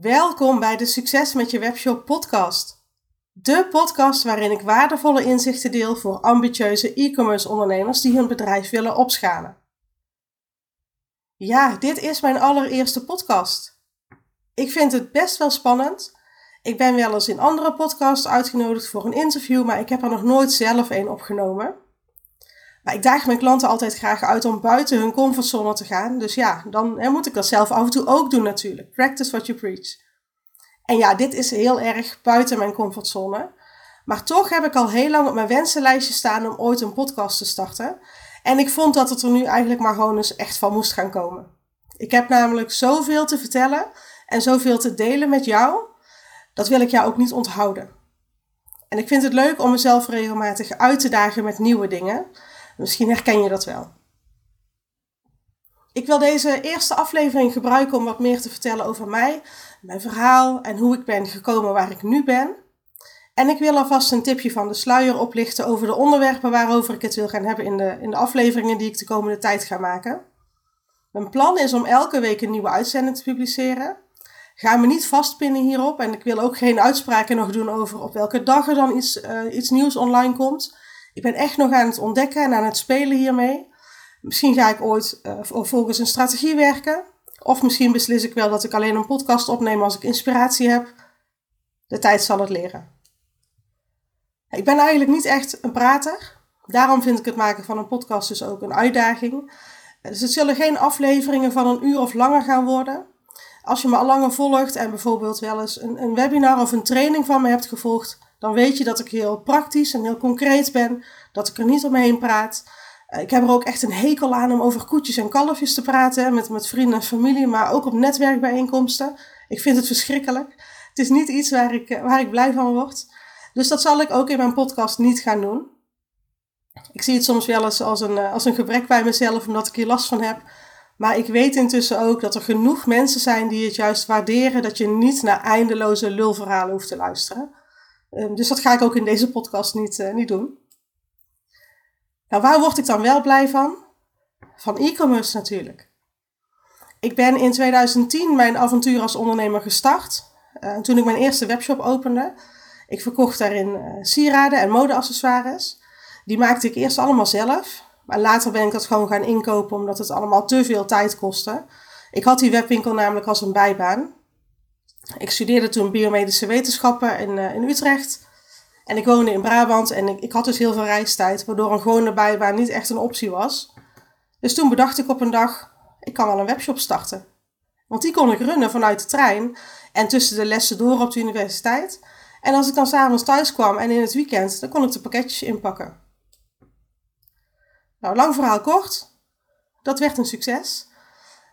Welkom bij de Succes met je webshop podcast. De podcast waarin ik waardevolle inzichten deel voor ambitieuze e-commerce ondernemers die hun bedrijf willen opschalen. Ja, dit is mijn allereerste podcast. Ik vind het best wel spannend. Ik ben wel eens in andere podcasts uitgenodigd voor een interview, maar ik heb er nog nooit zelf een opgenomen. Maar ik daag mijn klanten altijd graag uit om buiten hun comfortzone te gaan. Dus ja, dan moet ik dat zelf af en toe ook doen natuurlijk. Practice what you preach. En ja, dit is heel erg buiten mijn comfortzone. Maar toch heb ik al heel lang op mijn wensenlijstje staan om ooit een podcast te starten. En ik vond dat het er nu eigenlijk maar gewoon eens echt van moest gaan komen. Ik heb namelijk zoveel te vertellen en zoveel te delen met jou. Dat wil ik jou ook niet onthouden. En ik vind het leuk om mezelf regelmatig uit te dagen met nieuwe dingen. Misschien herken je dat wel. Ik wil deze eerste aflevering gebruiken om wat meer te vertellen over mij, mijn verhaal en hoe ik ben gekomen waar ik nu ben. En ik wil alvast een tipje van de sluier oplichten over de onderwerpen waarover ik het wil gaan hebben in de, in de afleveringen die ik de komende tijd ga maken. Mijn plan is om elke week een nieuwe uitzending te publiceren. Ga me niet vastpinnen hierop en ik wil ook geen uitspraken nog doen over op welke dag er dan iets, uh, iets nieuws online komt. Ik ben echt nog aan het ontdekken en aan het spelen hiermee. Misschien ga ik ooit uh, volgens een strategie werken. Of misschien beslis ik wel dat ik alleen een podcast opneem als ik inspiratie heb. De tijd zal het leren. Ik ben eigenlijk niet echt een prater. Daarom vind ik het maken van een podcast dus ook een uitdaging. Dus het zullen geen afleveringen van een uur of langer gaan worden. Als je me al langer volgt en bijvoorbeeld wel eens een, een webinar of een training van me hebt gevolgd, dan weet je dat ik heel praktisch en heel concreet ben, dat ik er niet omheen praat. Eh, ik heb er ook echt een hekel aan om over koetjes en kalfjes te praten met, met vrienden en familie, maar ook op netwerkbijeenkomsten. Ik vind het verschrikkelijk. Het is niet iets waar ik, eh, waar ik blij van word. Dus dat zal ik ook in mijn podcast niet gaan doen. Ik zie het soms wel eens als een, eh, als een gebrek bij mezelf, omdat ik hier last van heb. Maar ik weet intussen ook dat er genoeg mensen zijn die het juist waarderen dat je niet naar eindeloze lulverhalen hoeft te luisteren. Ehm, dus dat ga ik ook in deze podcast niet, uh, niet doen. Nou, waar word ik dan wel blij van? Van e-commerce natuurlijk. Ik ben in 2010 mijn avontuur als ondernemer gestart. Uh, toen ik mijn eerste webshop opende. Ik verkocht daarin uh, sieraden en modeaccessoires. Die maakte ik eerst allemaal zelf. Maar later ben ik dat gewoon gaan inkopen omdat het allemaal te veel tijd kostte. Ik had die webwinkel namelijk als een bijbaan. Ik studeerde toen biomedische wetenschappen in, uh, in Utrecht. En ik woonde in Brabant en ik, ik, had dus heel veel reistijd, waardoor een gewone bijbaan niet echt een optie was. Dus toen bedacht ik op een dag, ik kan wel een webshop starten. Want die kon ik runnen vanuit de trein en tussen de lessen door op de universiteit. En als ik dan s'avonds thuis kwam en in het weekend, dan kon ik de pakketjes inpakken. Nou, lang verhaal kort. Dat werd een succes.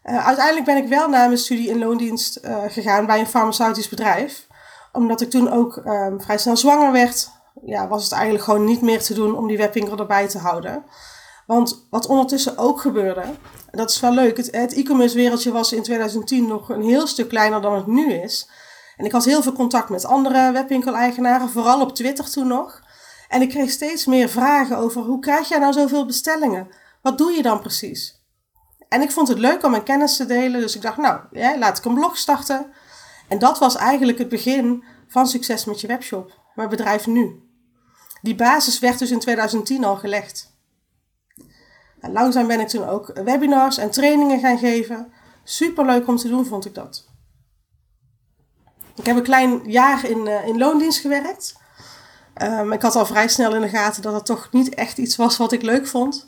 Uh, uiteindelijk ben ik wel na mijn studie in loondienst uh, gegaan bij een farmaceutisch bedrijf. Omdat ik toen ook um, vrij snel zwanger werd, ja, was het eigenlijk gewoon niet meer te doen om die webwinkel erbij te houden. Want wat ondertussen ook gebeurde, dat is wel leuk, het, het e-commerce wereldje was in 2010 nog een heel stuk kleiner dan het nu is. En ik had heel veel contact met andere webwinkeleigenaren, vooral op Twitter toen nog. En ik kreeg steeds meer vragen over hoe krijg jij nou zoveel bestellingen? Wat doe je dan precies? En ik vond het leuk om mijn kennis te delen, dus ik dacht, nou, ja, laat ik een blog starten. En dat was eigenlijk het begin van succes met je webshop, mijn bedrijf nu. Die basis werd dus in 2010 al gelegd. Langzaam ben ik toen ook webinars en trainingen gaan geven. Super leuk om te doen, vond ik dat. Ik heb een klein jaar in, uh, in loondienst gewerkt. Um, ik had al vrij snel in de gaten dat het toch niet echt iets was wat ik leuk vond.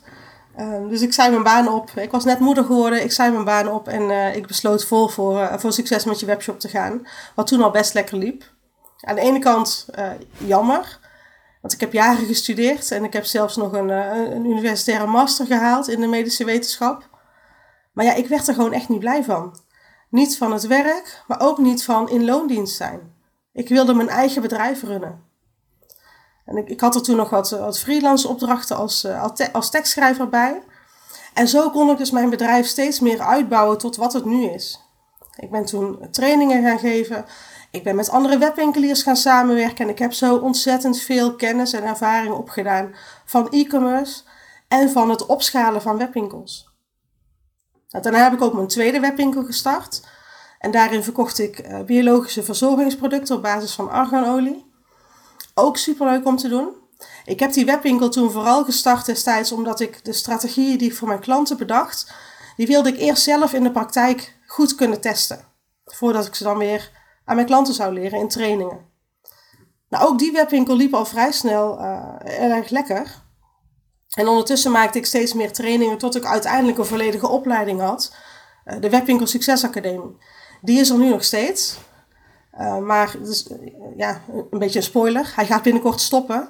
Um, dus ik zei mijn baan op. Ik was net moeder geworden. Ik zei mijn baan op en uh, ik besloot vol voor, uh, voor succes met je webshop te gaan. Wat toen al best lekker liep. Aan de ene kant uh, jammer. Want ik heb jaren gestudeerd en ik heb zelfs nog een, een universitaire master gehaald in de medische wetenschap. Maar ja, ik werd er gewoon echt niet blij van. Niet van het werk, maar ook niet van in loondienst zijn. Ik wilde mijn eigen bedrijf runnen. En ik, had er toen nog wat, wat freelance opdrachten als, uh, als tekstschrijver bij. En zo kon ik dus mijn bedrijf steeds meer uitbouwen tot wat het nu is. Ik ben toen trainingen gaan geven. Ik ben met andere webwinkeliers gaan samenwerken. En ik heb zo ontzettend veel kennis en ervaring opgedaan van e-commerce en van het opschalen van webwinkels. Nou, daarna heb ik ook mijn tweede webwinkel gestart. En daarin verkocht ik uh, biologische verzorgingsproducten op basis van arganolie. Ook superleuk om te doen. Ik heb die webwinkel toen vooral gestart destijds omdat ik de strategieën die ik voor mijn klanten bedacht, die wilde ik eerst zelf in de praktijk goed kunnen testen. Voordat ik ze dan weer aan mijn klanten zou leren in trainingen. Nou, ook die webwinkel liep al vrij snel uh, erg lekker. En ondertussen maakte ik steeds meer trainingen tot ik uiteindelijk een volledige opleiding had. Uh, de Webwinkel Succesacademie. Die is er nu nog steeds. Uh, maar dus, ja, een beetje een spoiler. Hij gaat binnenkort stoppen.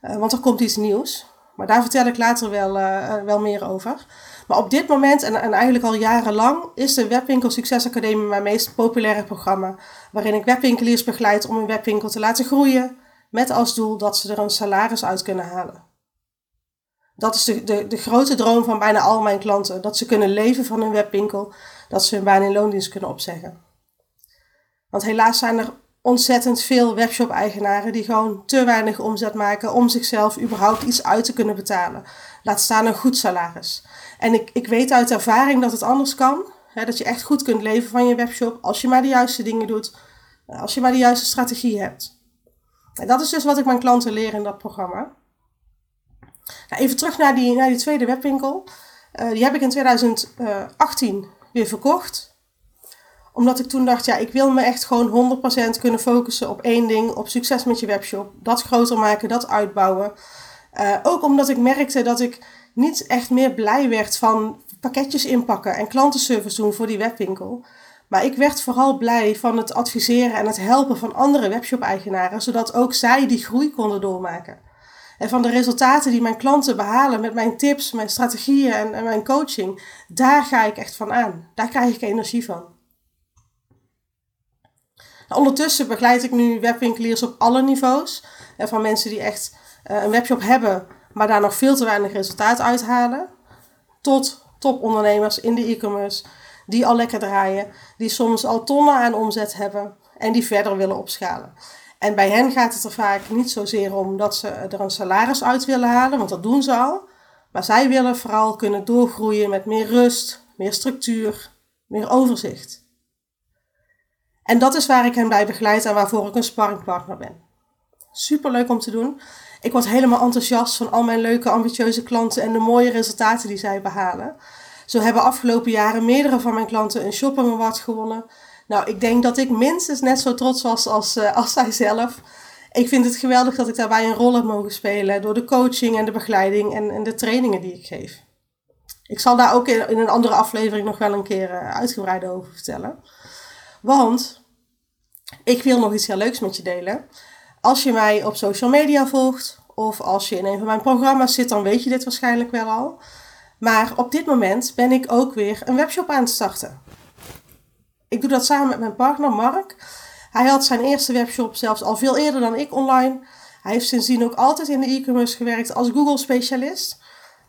want er komt iets nieuws. Maar daar vertel ik later wel, wel meer over. Maar op dit moment, en, en eigenlijk al jarenlang, is de Webwinkel Succesacademie mijn meest populaire programma. Waarin ik webwinkeliers begeleid om een webwinkel te laten groeien. Met als doel dat ze er een salaris uit kunnen halen. Dat is de, de, de grote droom van bijna al mijn klanten. Dat ze kunnen leven van hun webwinkel. Dat ze hun baan in loondienst kunnen opzeggen. Want helaas zijn er ontzettend veel webshop-eigenaren die gewoon te weinig omzet maken om zichzelf überhaupt iets uit te kunnen betalen. Laat staan een goed salaris. En ik, ik weet uit ervaring dat het anders kan. Hè, dat je echt goed kunt leven van je webshop als je maar de juiste dingen doet. Als je maar de juiste strategie hebt. En dat is dus wat ik mijn klanten leer in dat programma. Nou, even terug naar die, naar die tweede webwinkel. Uh, die heb ik in 2018 weer verkocht omdat ik toen dacht, ja, ik wil me echt gewoon 100% kunnen focussen op één ding, op succes met je webshop. Dat groter maken, dat uitbouwen. Uh, ook omdat ik merkte dat ik niet echt meer blij werd van pakketjes inpakken en klantenservice doen voor die webwinkel. Maar ik werd vooral blij van het adviseren en het helpen van andere webshop-eigenaren, zodat ook zij die groei konden doormaken. En van de resultaten die mijn klanten behalen met mijn tips, mijn strategieën en mijn coaching, daar ga ik echt van aan. Daar krijg ik energie van. Ondertussen begeleid ik nu webwinkeliers op alle niveaus. Van mensen die echt eh, een webshop hebben, maar daar nog veel te weinig resultaat uithalen. Tot topondernemers in de e-commerce die al lekker draaien, die soms al tonnen aan omzet hebben en die verder willen opschalen. En bij hen gaat het er vaak niet zozeer om dat ze er een salaris uit willen halen, want dat doen ze al. Maar zij willen vooral kunnen doorgroeien met meer rust, meer structuur, meer overzicht. En dat is waar ik hen bij begeleid en waarvoor ik een sparringpartner ben. Super leuk om te doen. Ik word helemaal enthousiast van al mijn leuke, ambitieuze klanten en de mooie resultaten die zij behalen. Zo hebben afgelopen jaren meerdere van mijn klanten een shopping award gewonnen. Nou, ik denk dat ik minstens net zo trots was als, uh, als zij zelf. Ik vind het geweldig dat ik daarbij een rol heb mogen spelen door de coaching en de begeleiding en, en de trainingen die ik geef. Ik zal daar ook in, een andere aflevering nog wel een keer uh, uitgebreid over vertellen. Want ik wil nog iets heel leuks met je delen. Als je mij op social media volgt of als je in een van mijn programma's zit, dan weet je dit waarschijnlijk wel al. Maar op dit moment ben ik ook weer een webshop aan het starten. Ik doe dat samen met mijn partner Mark. Hij had zijn eerste webshop zelfs al veel eerder dan ik online. Hij heeft sindsdien ook altijd in de e-commerce gewerkt als Google-specialist.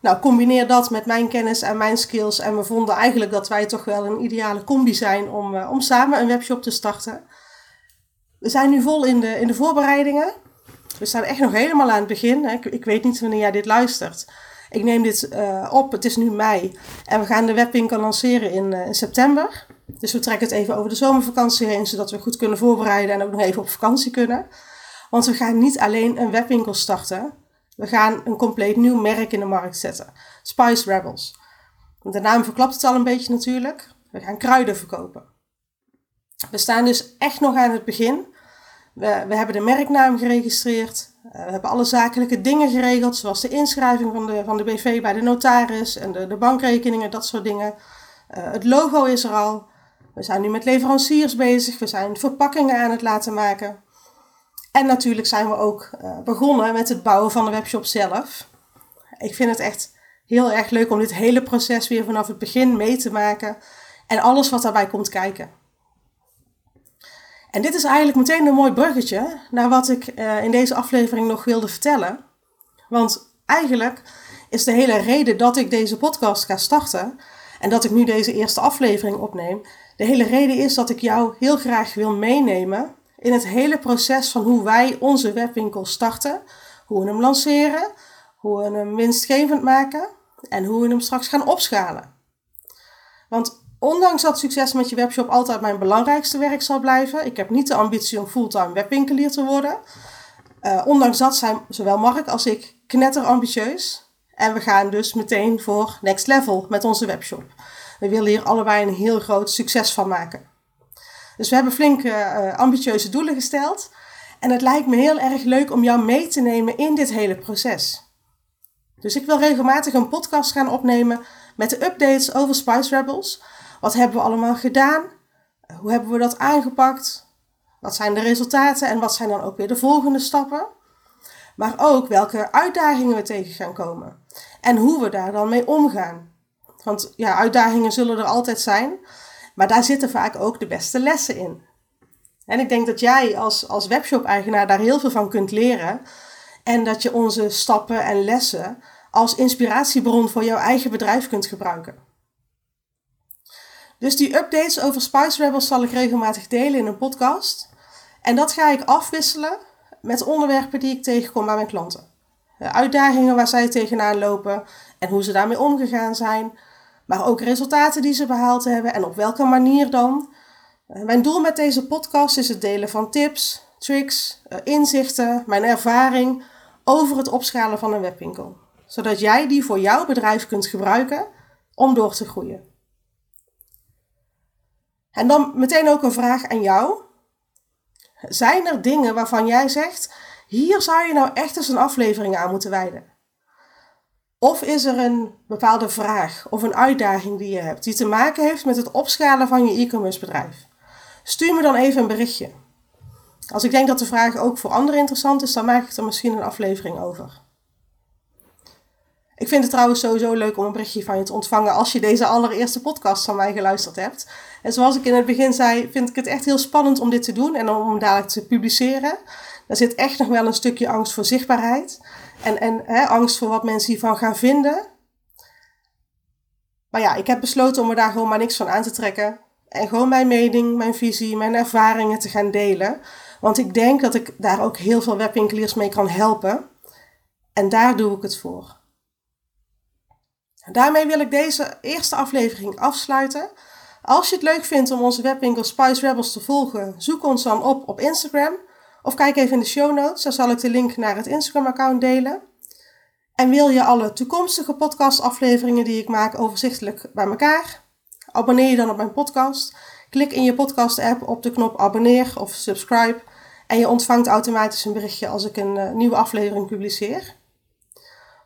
Nou, combineer dat met mijn kennis en mijn skills. En we vonden eigenlijk dat wij toch wel een ideale combi zijn om, uh, om samen een webshop te starten. We zijn nu vol in de, in de voorbereidingen. We staan echt nog helemaal aan het begin. Ik, ik weet niet wanneer jij dit luistert. Ik neem dit uh, op, het is nu mei. En we gaan de webwinkel lanceren in, uh, in september. Dus we trekken het even over de zomervakantie heen, zodat we goed kunnen voorbereiden en ook nog even op vakantie kunnen. Want we gaan niet alleen een webwinkel starten. We gaan een compleet nieuw merk in de markt zetten. Spice Rebels. De naam verklapt het al een beetje natuurlijk. We gaan kruiden verkopen. We staan dus echt nog aan het begin. We, we hebben de merknaam geregistreerd. Uh, we hebben alle zakelijke dingen geregeld, zoals de inschrijving van de, van de BV bij de notaris en de, de bankrekeningen, dat soort dingen. Uh, het logo is er al. We zijn nu met leveranciers bezig. We zijn verpakkingen aan het laten maken. En natuurlijk zijn we ook uh, begonnen met het bouwen van de webshop zelf. Ik vind het echt heel erg leuk om dit hele proces weer vanaf het begin mee te maken. En alles wat daarbij komt kijken. En dit is eigenlijk meteen een mooi bruggetje naar wat ik uh, in deze aflevering nog wilde vertellen. Want eigenlijk is de hele reden dat ik deze podcast ga starten en dat ik nu deze eerste aflevering opneem, de hele reden is dat ik jou heel graag wil meenemen in het hele proces van hoe wij onze webwinkel starten, hoe we hem lanceren, hoe we hem winstgevend maken en hoe we hem straks gaan opschalen. Want Ondanks dat succes met je webshop altijd mijn belangrijkste werk zal blijven, ik heb niet de ambitie om fulltime webwinkelier te worden. Uh, ondanks dat zijn zowel Mark als ik knetter ambitieus. En we gaan dus meteen voor next level met onze webshop. We willen hier allebei een heel groot succes van maken. Dus we hebben flinke uh, ambitieuze doelen gesteld. En het lijkt me heel erg leuk om jou mee te nemen in dit hele proces. Dus ik wil regelmatig een podcast gaan opnemen met de updates over Spice Rebels. Wat hebben we allemaal gedaan? Hoe hebben we dat aangepakt? Wat zijn de resultaten en wat zijn dan ook weer de volgende stappen? Maar ook welke uitdagingen we tegen gaan komen en hoe we daar dan mee omgaan. Want ja, uitdagingen zullen er altijd zijn, maar daar zitten vaak ook de beste lessen in. En ik denk dat jij als, als webshop-eigenaar daar heel veel van kunt leren. En dat je onze stappen en lessen als inspiratiebron voor jouw eigen bedrijf kunt gebruiken. Dus die updates over Spice Rebels zal ik regelmatig delen in een podcast. En dat ga ik afwisselen met onderwerpen die ik tegenkom bij mijn klanten. De uitdagingen waar zij tegenaan lopen en hoe ze daarmee omgegaan zijn. Maar ook resultaten die ze behaald hebben en op welke manier dan. Mijn doel met deze podcast is het delen van tips, tricks, eh, inzichten, mijn ervaring over het opschalen van een webwinkel. Zodat jij die voor jouw bedrijf kunt gebruiken om door te groeien. En dan meteen ook een vraag aan jou. Zijn er dingen waarvan jij zegt, hier zou je nou echt eens een aflevering aan moeten wijden? Of is er een bepaalde vraag of een uitdaging die je hebt die te maken heeft met het opschalen van je e-commerce bedrijf? Stuur me dan even een berichtje. Als ik denk dat de vraag ook voor anderen interessant is, dan maak ik er misschien een aflevering over. Ik vind het trouwens sowieso leuk om een berichtje van je te ontvangen als je deze allereerste podcast van mij geluisterd hebt. En zoals ik in het begin zei, vind ik het echt heel spannend om dit te doen en om dadelijk te publiceren. Er zit echt nog wel een stukje angst voor zichtbaarheid en, en hè, angst voor wat mensen hiervan gaan vinden. Maar ja, ik heb besloten om er daar gewoon maar niks van aan te trekken. En gewoon mijn mening, mijn visie, mijn ervaringen te gaan delen. Want ik denk dat ik daar ook heel veel webwinkeliers mee kan helpen. En daar doe ik het voor. Daarmee wil ik deze eerste aflevering afsluiten. Als je het leuk vindt om onze webwinkel Spice Rebels te volgen, zoek ons dan op op Instagram. Of kijk even in de show notes, daar zal ik de link naar het Instagram-account delen. En wil je alle toekomstige podcastafleveringen die ik maak overzichtelijk bij elkaar? Abonneer je dan op mijn podcast. Klik in je podcast-app op de knop abonneer of subscribe. En je ontvangt automatisch een berichtje als ik een uh, nieuwe aflevering publiceer.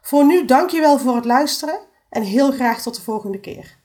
Voor nu, dankjewel voor het luisteren en heel graag tot de volgende keer.